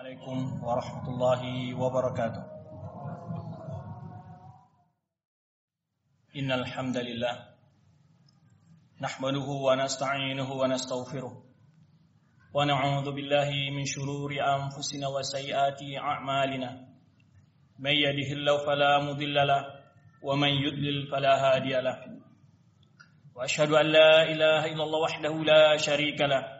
Assalamualaikum warahmatullahi wabarakatuh. Innal hamdalillah nahmaduhu wa nasta'inuhu wa nastaghfiruh wa na'udzu min shururi anfusina wa sayyiati a'malina. May fala mudilla wa man yudlil fala hadiya la wa ashhadu an la ilaha illallah wahdahu la sharika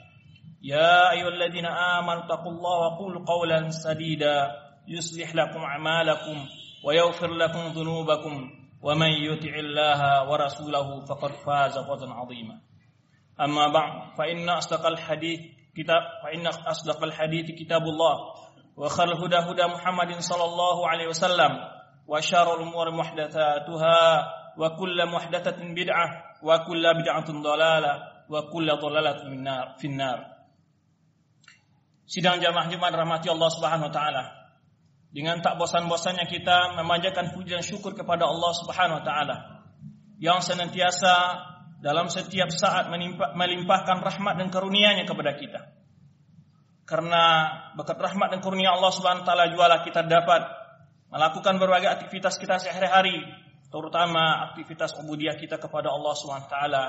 يا أيها الذين آمنوا اتقوا الله وقولوا قولا سديدا يصلح لكم أعمالكم ويغفر لكم ذنوبكم ومن يطع الله ورسوله فقد فاز فوزا عظيما. أما بعد فإن أصدق الحديث كتاب فإن أصدق الحديث كتاب الله وخير الهدى هدى محمد صلى الله عليه وسلم وشر الأمور محدثاتها وكل محدثة بدعة وكل بدعة ضلالة وكل ضلالة في النار. Sidang jamaah Jumat rahmati Allah Subhanahu wa taala. Dengan tak bosan-bosannya kita memanjatkan puji dan syukur kepada Allah Subhanahu wa taala yang senantiasa dalam setiap saat melimpahkan rahmat dan karunia-Nya kepada kita. Karena berkat rahmat dan karunia Allah Subhanahu wa taala jualah kita dapat melakukan berbagai aktivitas kita sehari-hari, terutama aktivitas ubudiyah kita kepada Allah Subhanahu wa taala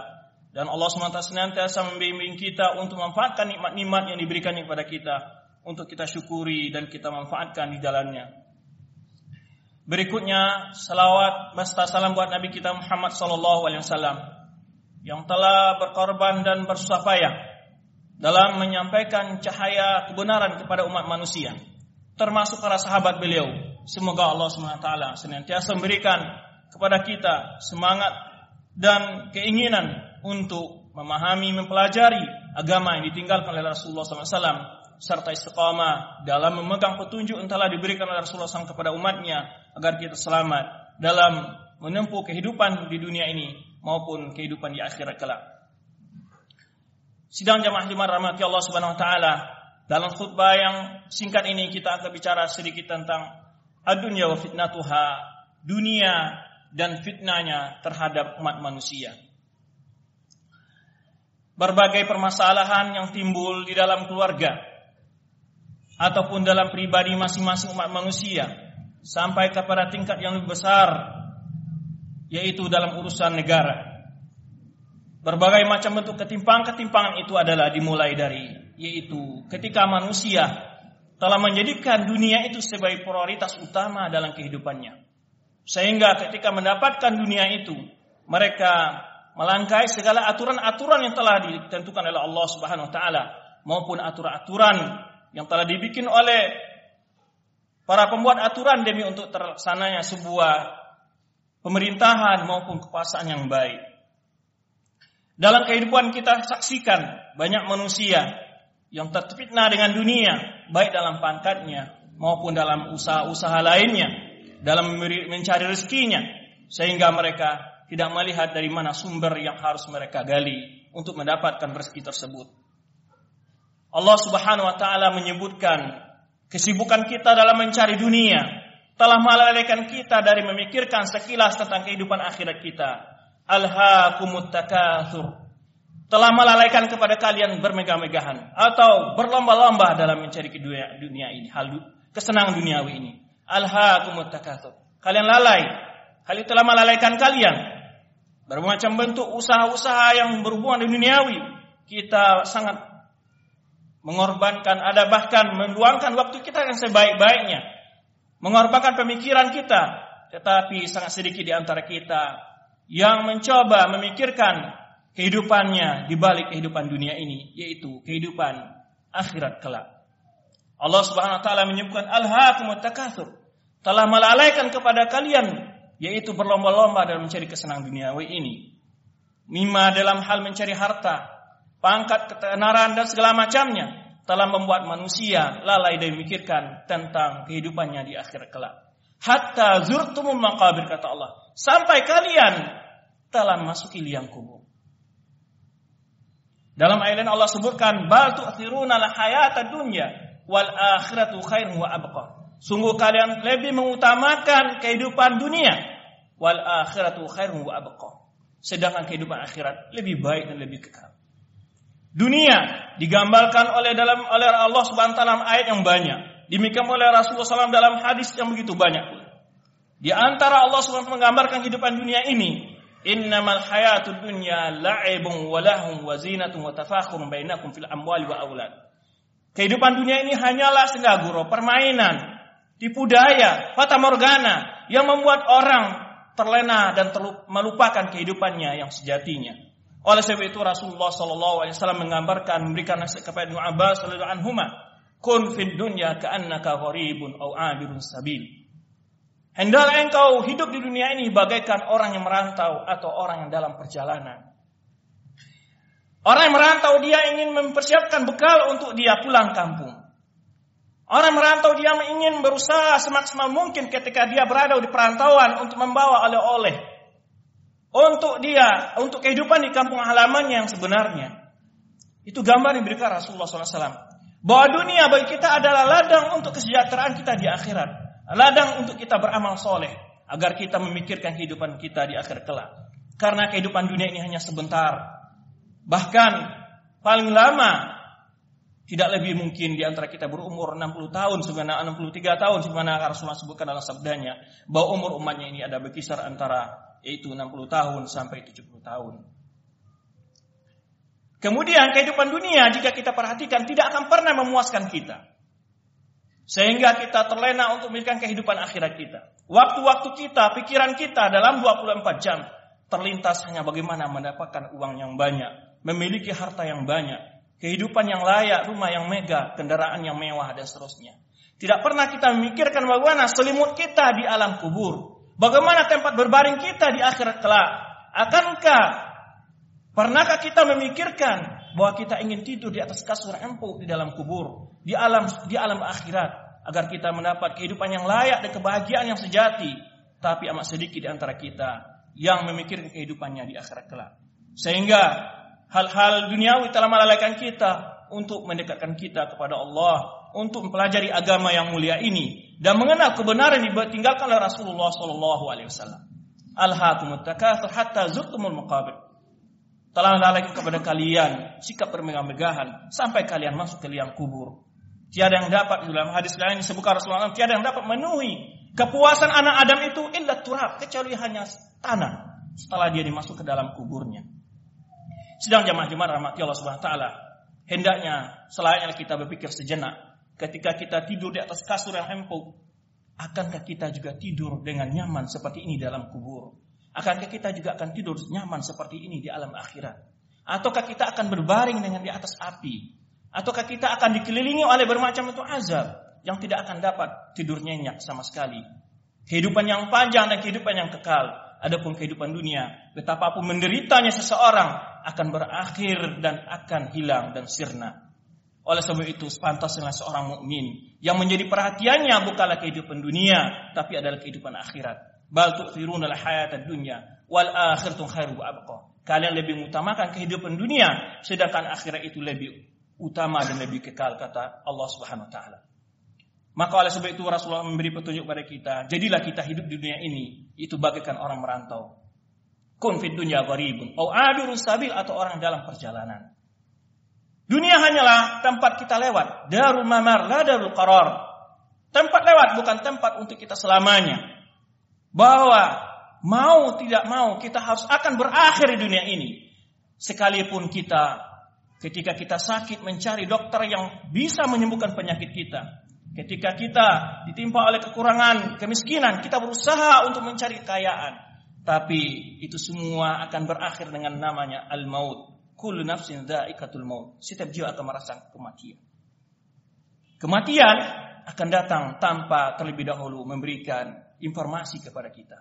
dan Allah SWT senantiasa membimbing kita untuk memanfaatkan nikmat-nikmat yang diberikan kepada kita untuk kita syukuri dan kita manfaatkan di jalannya. Berikutnya salawat basta salam buat Nabi kita Muhammad sallallahu alaihi wasallam yang telah berkorban dan bersusah payah dalam menyampaikan cahaya kebenaran kepada umat manusia termasuk para sahabat beliau. Semoga Allah SWT senantiasa memberikan kepada kita semangat dan keinginan untuk memahami, mempelajari agama yang ditinggalkan oleh Rasulullah SAW serta istiqamah dalam memegang petunjuk yang telah diberikan oleh Rasulullah SAW kepada umatnya agar kita selamat dalam menempuh kehidupan di dunia ini maupun kehidupan di akhirat kelak. Sidang jamaah Jumat rahmati Allah Subhanahu wa taala, dalam khutbah yang singkat ini kita akan bicara sedikit tentang adunya wa fitnatuha, dunia dan fitnahnya terhadap umat manusia berbagai permasalahan yang timbul di dalam keluarga ataupun dalam pribadi masing-masing umat manusia sampai kepada tingkat yang lebih besar yaitu dalam urusan negara. Berbagai macam bentuk ketimpangan-ketimpangan itu adalah dimulai dari yaitu ketika manusia telah menjadikan dunia itu sebagai prioritas utama dalam kehidupannya. Sehingga ketika mendapatkan dunia itu mereka melangkai segala aturan-aturan yang telah ditentukan oleh Allah Subhanahu wa taala maupun aturan-aturan yang telah dibikin oleh para pembuat aturan demi untuk terlaksananya sebuah pemerintahan maupun kekuasaan yang baik. Dalam kehidupan kita saksikan banyak manusia yang terfitnah dengan dunia, baik dalam pangkatnya maupun dalam usaha-usaha lainnya, dalam mencari rezekinya, sehingga mereka tidak melihat dari mana sumber yang harus mereka gali untuk mendapatkan rezeki tersebut. Allah Subhanahu wa taala menyebutkan kesibukan kita dalam mencari dunia telah melalaikan kita dari memikirkan sekilas tentang kehidupan akhirat kita. Alhaakumut takatsur. Telah melalaikan kepada kalian bermegah-megahan atau berlomba-lomba dalam mencari dunia, dunia ini, hal kesenangan duniawi ini. Alhaakumut takatsur. Kalian lalai. Hal itu telah melalaikan kalian bermacam bentuk usaha-usaha yang berhubungan dengan duniawi. Kita sangat mengorbankan ada bahkan meluangkan waktu kita yang sebaik-baiknya. Mengorbankan pemikiran kita tetapi sangat sedikit di antara kita yang mencoba memikirkan kehidupannya di balik kehidupan dunia ini yaitu kehidupan akhirat kelak. Allah Subhanahu wa taala menyebutkan alhaakumut takatsur telah melalaikan kepada kalian yaitu berlomba-lomba dalam mencari kesenangan duniawi ini. Mima dalam hal mencari harta, pangkat, ketenaran dan segala macamnya. telah membuat manusia lalai dan memikirkan tentang kehidupannya di akhir kelak. Hatta zurtumul maqabir kata Allah. Sampai kalian telah masuki liang kubur. Dalam ayat Allah sebutkan bal tu'thiruna al hayata dunya wal akhiratu khairun wa abqa. Sungguh kalian lebih mengutamakan kehidupan dunia wal akhiratu khairun wa abqa. Sedangkan kehidupan akhirat lebih baik dan lebih kekal. Dunia digambarkan oleh dalam oleh Allah Subhanahu taala ayat yang banyak. Demikian oleh Rasulullah SAW dalam hadis yang begitu banyak. Di antara Allah Subhanahu menggambarkan kehidupan dunia ini, innamal hayatud dunya la'ibun wa lahum wa zinatun wa tafakhurun bainakum fil amwali wa aulad. Kehidupan dunia ini hanyalah senggaguro, permainan, tipu daya, fata morgana yang membuat orang terlena dan melupakan kehidupannya yang sejatinya. Oleh sebab itu Rasulullah Shallallahu Alaihi Wasallam menggambarkan memberikan nasihat kepada Ibnu Abbas radhiyallahu anhuma, kun fid dunya ka'annaka gharibun aw abirun sabil. Hendaklah engkau hidup di dunia ini bagaikan orang yang merantau atau orang yang dalam perjalanan. Orang yang merantau dia ingin mempersiapkan bekal untuk dia pulang kampung. Orang merantau dia ingin berusaha semaksimal mungkin ketika dia berada di perantauan untuk membawa oleh-oleh untuk dia, untuk kehidupan di kampung halamannya yang sebenarnya. Itu gambar yang diberikan Rasulullah SAW. Bahwa dunia bagi kita adalah ladang untuk kesejahteraan kita di akhirat. Ladang untuk kita beramal soleh. Agar kita memikirkan kehidupan kita di akhir kelak. Karena kehidupan dunia ini hanya sebentar. Bahkan paling lama tidak lebih mungkin di antara kita berumur 60 tahun, sebenarnya 63 tahun, sebagaimana Rasulullah sebutkan dalam sabdanya, bahwa umur umatnya ini ada berkisar antara yaitu 60 tahun sampai 70 tahun. Kemudian kehidupan dunia jika kita perhatikan tidak akan pernah memuaskan kita. Sehingga kita terlena untuk memiliki kehidupan akhirat kita. Waktu-waktu kita, pikiran kita dalam 24 jam terlintas hanya bagaimana mendapatkan uang yang banyak, memiliki harta yang banyak, kehidupan yang layak, rumah yang megah, kendaraan yang mewah dan seterusnya. Tidak pernah kita memikirkan bagaimana selimut kita di alam kubur, Bagaimana tempat berbaring kita di akhirat kelak? Akankah pernahkah kita memikirkan bahwa kita ingin tidur di atas kasur empuk di dalam kubur, di alam di alam akhirat agar kita mendapat kehidupan yang layak dan kebahagiaan yang sejati? Tapi amat sedikit di antara kita yang memikirkan kehidupannya di akhirat kelak. Sehingga hal-hal duniawi telah melalaikan kita untuk mendekatkan kita kepada Allah untuk mempelajari agama yang mulia ini dan mengenal kebenaran yang ditinggalkan oleh Rasulullah Sallallahu Alaihi Wasallam. Alhaakumut takatsur hatta zurtumul maqabir. Telah lalaikan kepada kalian sikap bermegah-megahan sampai kalian masuk ke liang kubur. Tiada yang dapat dalam hadis lain disebutkan Rasulullah SAW, tiada yang dapat memenuhi kepuasan anak Adam itu illa turab kecuali hanya tanah setelah dia dimasuk ke dalam kuburnya. Sedang jamaah-jamaah rahmati Allah Subhanahu wa taala, hendaknya selayaknya kita berpikir sejenak ketika kita tidur di atas kasur yang empuk, akankah kita juga tidur dengan nyaman seperti ini dalam kubur? Akankah kita juga akan tidur nyaman seperti ini di alam akhirat? Ataukah kita akan berbaring dengan di atas api? Ataukah kita akan dikelilingi oleh bermacam itu azab yang tidak akan dapat tidur nyenyak sama sekali? Kehidupan yang panjang dan kehidupan yang kekal. Adapun kehidupan dunia, betapapun menderitanya seseorang akan berakhir dan akan hilang dan sirna. Oleh sebab itu sepantasnya seorang mukmin yang menjadi perhatiannya bukanlah kehidupan dunia tapi adalah kehidupan akhirat. Bal tu'thiruna al-hayata dunya wal akhiratu khairu abqa. Kalian lebih mengutamakan kehidupan dunia sedangkan akhirat itu lebih utama dan lebih kekal kata Allah Subhanahu wa taala. Maka oleh sebab itu Rasulullah memberi petunjuk pada kita, jadilah kita hidup di dunia ini itu bagaikan orang merantau. Kun fid dunya gharibun au sabil atau orang dalam perjalanan. Dunia hanyalah tempat kita lewat. Darul mamar, la darul qarar. Tempat lewat bukan tempat untuk kita selamanya. Bahwa mau tidak mau kita harus akan berakhir di dunia ini. Sekalipun kita ketika kita sakit mencari dokter yang bisa menyembuhkan penyakit kita. Ketika kita ditimpa oleh kekurangan, kemiskinan, kita berusaha untuk mencari kekayaan. Tapi itu semua akan berakhir dengan namanya al-maut. Kullu nafsin dha'iqatul maut. Setiap jiwa akan merasakan kematian. Kematian akan datang tanpa terlebih dahulu memberikan informasi kepada kita.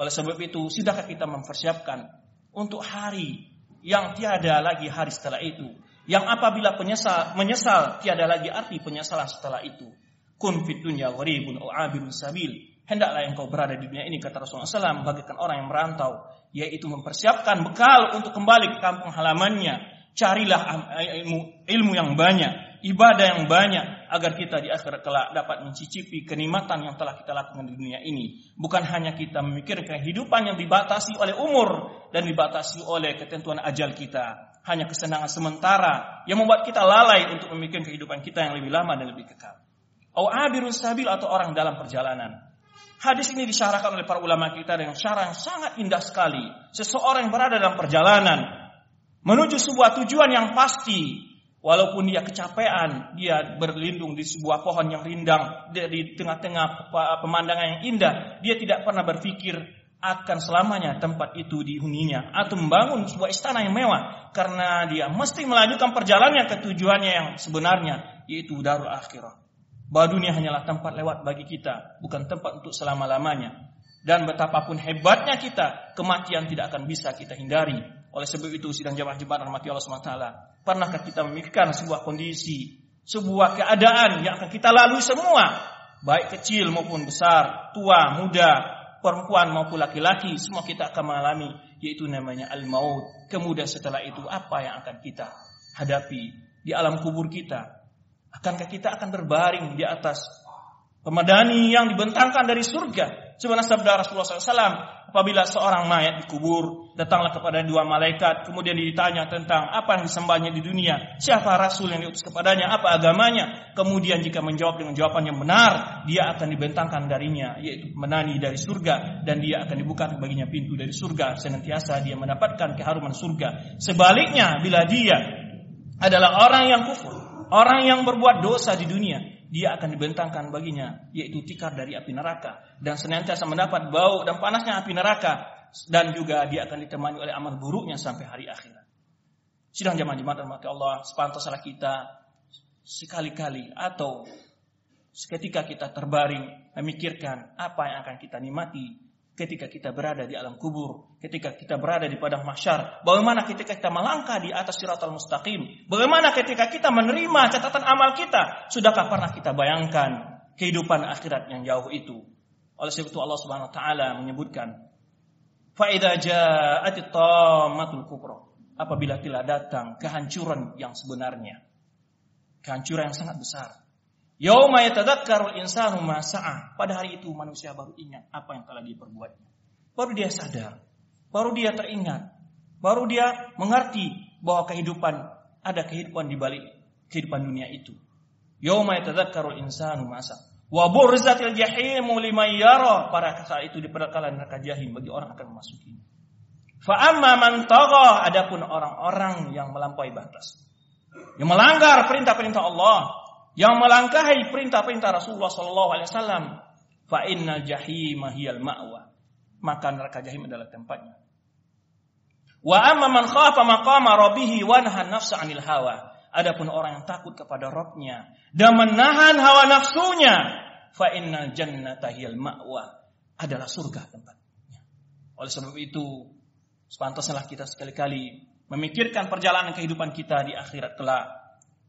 Oleh sebab itu, sudahkah kita mempersiapkan untuk hari yang tiada lagi hari setelah itu, Yang apabila penyesal, menyesal tiada lagi arti penyesalan setelah itu. Kun fit dunya gharibun abirun sabil. Hendaklah engkau berada di dunia ini kata Rasulullah SAW bagaikan orang yang merantau yaitu mempersiapkan bekal untuk kembali ke kampung halamannya. Carilah ilmu, ilmu yang banyak, ibadah yang banyak agar kita di akhirat kelak dapat mencicipi kenikmatan yang telah kita lakukan di dunia ini. Bukan hanya kita memikirkan kehidupan yang dibatasi oleh umur dan dibatasi oleh ketentuan ajal kita. Hanya kesenangan sementara yang membuat kita lalai untuk memikirkan kehidupan kita yang lebih lama dan lebih kekal. Au sabil atau orang dalam perjalanan. Hadis ini disyarahkan oleh para ulama kita dengan syarah yang sangat indah sekali. Seseorang yang berada dalam perjalanan menuju sebuah tujuan yang pasti, walaupun dia kecapean, dia berlindung di sebuah pohon yang rindang, di tengah-tengah pemandangan yang indah, dia tidak pernah berpikir akan selamanya tempat itu dihuninya atau membangun sebuah istana yang mewah karena dia mesti melanjutkan perjalanannya ke tujuannya yang sebenarnya yaitu darul akhirah bahwa dunia hanyalah tempat lewat bagi kita, bukan tempat untuk selama-lamanya. Dan betapapun hebatnya kita, kematian tidak akan bisa kita hindari. Oleh sebab itu, sidang jamaah jemaah rahmati Allah SWT. Pernahkah kita memikirkan sebuah kondisi, sebuah keadaan yang akan kita lalui semua, baik kecil maupun besar, tua, muda, perempuan maupun laki-laki, semua kita akan mengalami, yaitu namanya al-maut. Kemudian setelah itu, apa yang akan kita hadapi di alam kubur kita, Akankah kita akan berbaring di atas pemadani yang dibentangkan dari surga? Sebenarnya sabda Rasulullah SAW, apabila seorang mayat dikubur, datanglah kepada dua malaikat, kemudian ditanya tentang apa yang disembahnya di dunia, siapa Rasul yang diutus kepadanya, apa agamanya. Kemudian jika menjawab dengan jawaban yang benar, dia akan dibentangkan darinya, yaitu menani dari surga, dan dia akan dibuka baginya pintu dari surga. Senantiasa dia mendapatkan keharuman surga. Sebaliknya, bila dia adalah orang yang kufur, Orang yang berbuat dosa di dunia, dia akan dibentangkan baginya, yaitu tikar dari api neraka. Dan senantiasa mendapat bau dan panasnya api neraka. Dan juga dia akan ditemani oleh amal buruknya sampai hari akhirat. Sidang jamaah jemaat mati Allah, sepantasnya kita sekali-kali atau seketika kita terbaring memikirkan apa yang akan kita nikmati ketika kita berada di alam kubur, ketika kita berada di padang mahsyar, bagaimana ketika kita melangkah di atas siratal mustaqim, bagaimana ketika kita menerima catatan amal kita, sudahkah pernah kita bayangkan kehidupan akhirat yang jauh itu? Oleh sebab itu Allah Subhanahu wa taala menyebutkan, "Fa idza ja'atit kubra." Apabila telah datang kehancuran yang sebenarnya, kehancuran yang sangat besar, Yauma yatadzakkarul insanu ma sa'ah. Pada hari itu manusia baru ingat apa yang telah diperbuatnya. Baru dia sadar, baru dia teringat, baru dia mengerti bahwa kehidupan ada kehidupan di balik kehidupan dunia itu. Yauma yatadzakkarul insanu ma sa'ah. Wa burzatil jahimu liman yara. Pada saat itu diperkalan neraka jahim bagi orang akan memasuki. Fa amma man tagha adapun orang-orang yang melampaui batas. Yang melanggar perintah-perintah Allah, yang melangkahi perintah-perintah Rasulullah sallallahu alaihi wasallam, fa innal jahim hiyal ma'wa. Maka neraka jahim adalah tempatnya. Wa amma man khafa maqama rabbih wa nahan nafsa 'anil hawa. Adapun orang yang takut kepada Rabbnya dan menahan hawa nafsunya, fa innal jannata hiyal ma'wa. Adalah surga tempatnya. Oleh sebab itu, sepantasnya kita sekali-kali memikirkan perjalanan kehidupan kita di akhirat kelak.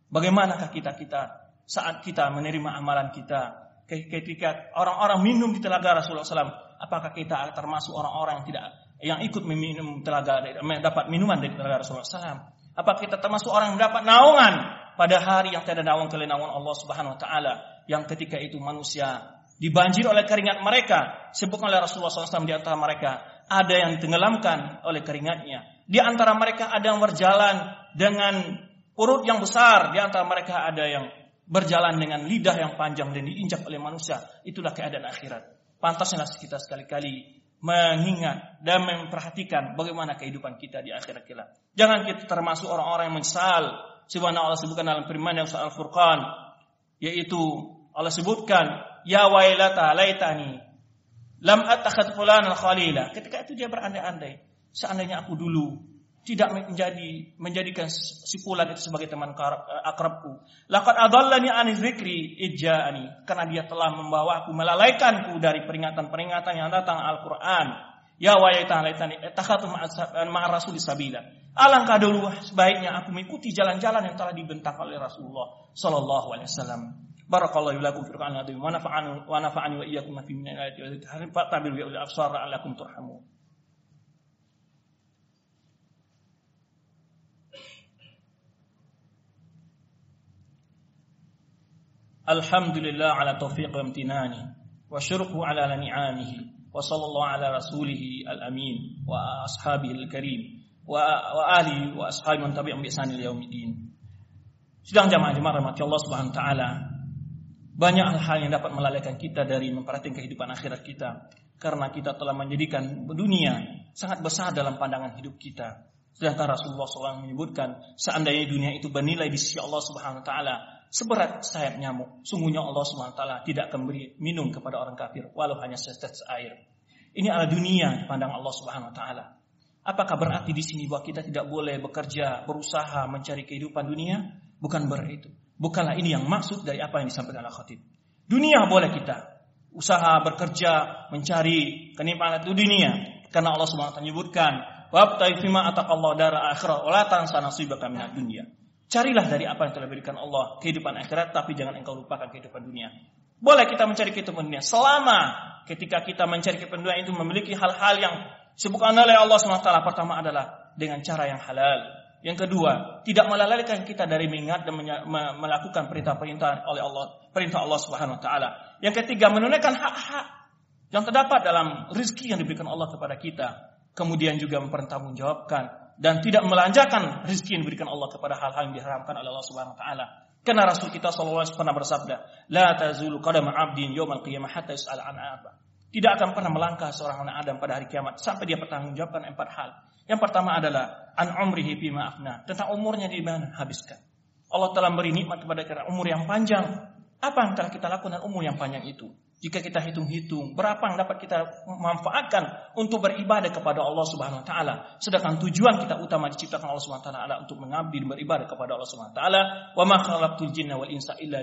Bagaimanakah kita kita saat kita menerima amalan kita. Ketika orang-orang minum di telaga Rasulullah SAW apakah kita termasuk orang-orang yang tidak yang ikut meminum telaga dapat minuman dari telaga Rasulullah SAW apakah kita termasuk orang yang dapat naungan pada hari yang tidak naungan kepada naungan Allah Subhanahu Wa Taala yang ketika itu manusia dibanjir oleh keringat mereka sebutkan oleh Rasulullah SAW di antara mereka ada yang ditenggelamkan oleh keringatnya. Di antara mereka ada yang berjalan dengan urut yang besar di antara mereka ada yang berjalan dengan lidah yang panjang dan diinjak oleh manusia, itulah keadaan akhirat. Pantasnya kita sekali-kali mengingat dan memperhatikan bagaimana kehidupan kita di akhirat kelak. Jangan kita termasuk orang-orang yang menyesal. Sebagaimana Allah sebutkan dalam firman yang soal Furqan, yaitu Allah sebutkan, Ya wailata laitani lam attakhad fulanan khalila. Ketika itu dia berandai-andai, seandainya aku dulu tidak menjadi menjadikan si fulan itu sebagai teman eh, akrabku. Laqad adallani an zikri ijja'ani karena dia telah membawa aku melalaikanku dari peringatan-peringatan yang datang Al-Qur'an. Ya wa ya laitani takhatu ma'a rasul sabila. Alangkah dulu sebaiknya aku mengikuti jalan-jalan yang telah dibentang oleh Rasulullah sallallahu alaihi wasallam. Barakallahu lakum fil Qur'an wa nafa'ani wa iyyakum fi min ayati wa dzikri fa'tabiru bi al-absar la'allakum turhamun. Alhamdulillah ala taufiq wa imtinani wa syurku ala ni'amihi wa sallallahu ala wa ashabihi wa ashabi man yaumiddin. Sidang jamaah jemaah rahmati Allah Subhanahu wa taala. Banyak hal-hal yang dapat melalaikan kita dari memperhatikan kehidupan akhirat kita karena kita telah menjadikan dunia sangat besar dalam pandangan hidup kita. Sedangkan Rasulullah SAW menyebutkan seandainya dunia itu bernilai di sisi Allah Subhanahu wa taala seberat sayap nyamuk. Sungguhnya Allah SWT tidak akan beri minum kepada orang kafir walau hanya setetes air. Ini adalah dunia pandang Allah Subhanahu wa taala. Apakah berarti di sini bahwa kita tidak boleh bekerja, berusaha mencari kehidupan dunia? Bukan berarti itu. Bukanlah ini yang maksud dari apa yang disampaikan oleh khatib. Dunia boleh kita usaha bekerja mencari kenikmatan itu dunia karena Allah Subhanahu wa taala menyebutkan wabtai fima ataqallahu dara akhirah wala tansa nasibaka minad dunya. Carilah dari apa yang telah diberikan Allah kehidupan akhirat, tapi jangan engkau lupakan kehidupan dunia. Boleh kita mencari kehidupan dunia selama ketika kita mencari kehidupan dunia itu memiliki hal-hal yang disebutkan oleh Allah SWT. Pertama adalah dengan cara yang halal. Yang kedua, tidak melalaikan kita dari mengingat dan melakukan perintah-perintah oleh Allah, perintah Allah Subhanahu wa taala. Yang ketiga, menunaikan hak-hak yang terdapat dalam rizki yang diberikan Allah kepada kita. Kemudian juga mempertanggungjawabkan dan tidak melanjakan rezeki yang diberikan Allah kepada hal-hal yang diharamkan oleh Allah Subhanahu wa taala. Karena Rasul kita sallallahu alaihi pernah bersabda, "La tazulu qadama 'abdin yawmal qiyamah hatta yus'al an apa." Tidak akan pernah melangkah seorang anak Adam pada hari kiamat sampai dia pertanggungjawabkan empat hal. Yang pertama adalah an umrihi bima afna, tentang umurnya di mana habiskan. Allah telah beri nikmat kepada kita umur yang panjang. Apa yang telah kita lakukan umur yang panjang itu? Jika kita hitung-hitung berapa yang dapat kita manfaatkan untuk beribadah kepada Allah Subhanahu wa taala, sedangkan tujuan kita utama diciptakan Allah Subhanahu wa taala adalah untuk mengabdi dan beribadah kepada Allah Subhanahu wa taala, wa ma khalaqtul wal insa illa.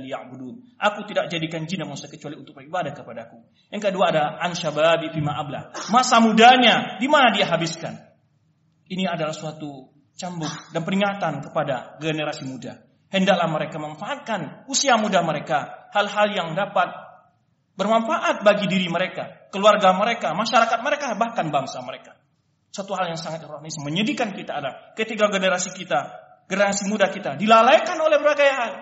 Aku tidak jadikan jin dan kecuali untuk beribadah kepadaku. Yang kedua ada an syababi fima abla. Masa mudanya di mana dia habiskan? Ini adalah suatu cambuk dan peringatan kepada generasi muda. Hendaklah mereka memanfaatkan usia muda mereka hal-hal yang dapat bermanfaat bagi diri mereka, keluarga mereka, masyarakat mereka, bahkan bangsa mereka. Satu hal yang sangat ironis menyedihkan kita adalah ketika generasi kita, generasi muda kita dilalaikan oleh berbagai hal.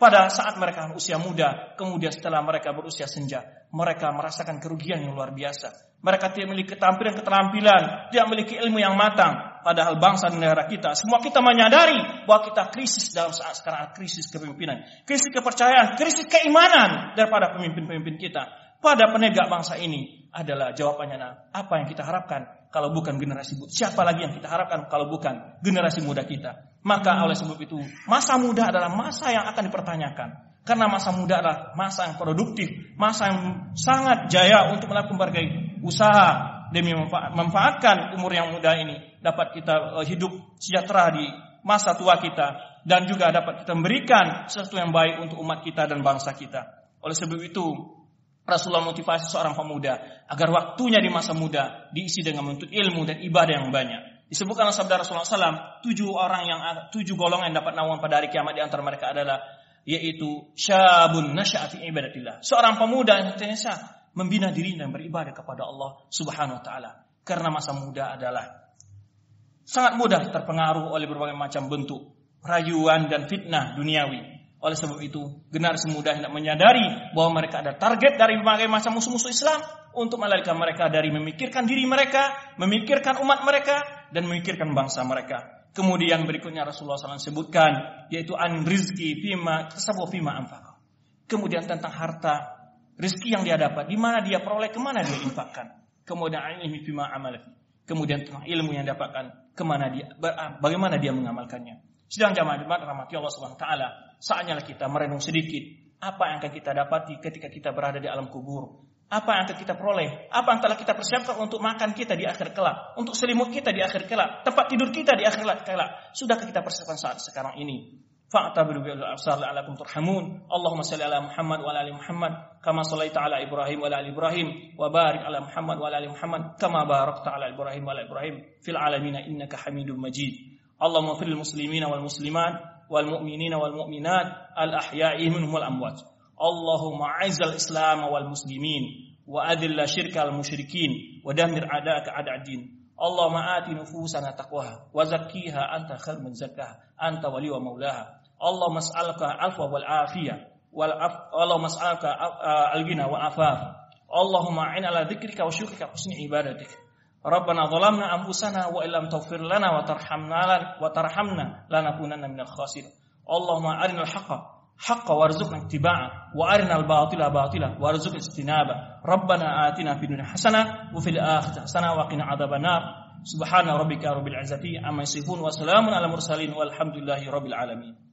Pada saat mereka usia muda, kemudian setelah mereka berusia senja, mereka merasakan kerugian yang luar biasa. Mereka tidak memiliki keterampilan-keterampilan, tidak memiliki ilmu yang matang. Padahal bangsa dan negara kita, semua kita menyadari bahwa kita krisis dalam saat sekarang, krisis kepemimpinan, krisis kepercayaan, krisis keimanan daripada pemimpin-pemimpin kita. Pada penegak bangsa ini adalah jawabannya nah, apa yang kita harapkan kalau bukan generasi muda. Siapa lagi yang kita harapkan kalau bukan generasi muda kita. Maka oleh sebab itu, masa muda adalah masa yang akan dipertanyakan. Karena masa muda adalah masa yang produktif, masa yang sangat jaya untuk melakukan berbagai usaha demi memanfaatkan umur yang muda ini dapat kita eh, hidup sejahtera di masa tua kita dan juga dapat kita memberikan sesuatu yang baik untuk umat kita dan bangsa kita. Oleh sebab itu, Rasulullah motivasi seorang pemuda agar waktunya di masa muda diisi dengan menuntut ilmu dan ibadah yang banyak. Disebutkan sabda Rasulullah SAW, tujuh orang yang tujuh golongan yang dapat naungan pada hari kiamat di antara mereka adalah yaitu syabun nasya'ati ibadatillah. Seorang pemuda yang senantiasa membina diri dan beribadah kepada Allah Subhanahu wa taala. Karena masa muda adalah sangat mudah terpengaruh oleh berbagai macam bentuk rayuan dan fitnah duniawi. Oleh sebab itu, generasi muda hendak menyadari bahwa mereka ada target dari berbagai macam musuh-musuh Islam untuk melarikan mereka dari memikirkan diri mereka, memikirkan umat mereka, dan memikirkan bangsa mereka. Kemudian berikutnya Rasulullah SAW sebutkan yaitu an rizki fima kasabu fima anfaqa. Kemudian tentang harta, rizki yang dia dapat, di mana dia peroleh, ke mana dia infakkan. Kemudian ilmi fima amal. Kemudian tentang ilmu yang dapatkan, ke mana dia, bagaimana dia mengamalkannya. Sedang jamaah jemaat rahmati Allah Subhanahu taala, saatnya kita merenung sedikit apa yang akan kita dapati ketika kita berada di alam kubur. Apa yang akan kita peroleh? Apa yang telah kita persiapkan untuk makan kita di akhir kelak? Untuk selimut kita di akhir kelak? Tempat tidur kita di akhir kelak? Sudahkah kita persiapkan saat sekarang ini? Fa'tabiru bil absar la'alakum turhamun. Allahumma salli ala Muhammad wa ala ali Muhammad kama sallaita ala Ibrahim wa ala ali Ibrahim wa barik ala Muhammad wa ala ali Muhammad kama barakta ala Ibrahim wa ala Ibrahim fil alamin innaka Hamidum Majid. اللهم اغفر للمسلمين والمسلمات والمؤمنين والمؤمنات الأحياء منهم والأموات اللهم أعز الإسلام والمسلمين وأذل شرك المشركين ودمر أعداءك أعداء الدين اللهم آت نفوسنا تقواها وزكيها أنت خير من زكاها أنت ولي ومولاها اللهم اسألك العفو والعافية والعف... اللهم اسألك الغنى والعفاف اللهم أعن على ذكرك وشكرك وحسن عبادتك ربنا ظلمنا أنفسنا وإن لم تغفر لنا وترحمنا وترحمنا لنكونن من الخاسرين اللهم أرنا الحق حق وارزقنا اتباعه وارنا الباطل باطلا وارزقنا اجتنابه ربنا آتنا في الدنيا حسنه وفي الاخره حسنه وقنا عذاب النار سبحان ربك رب العزه عما يصفون وسلام على المرسلين والحمد لله رب العالمين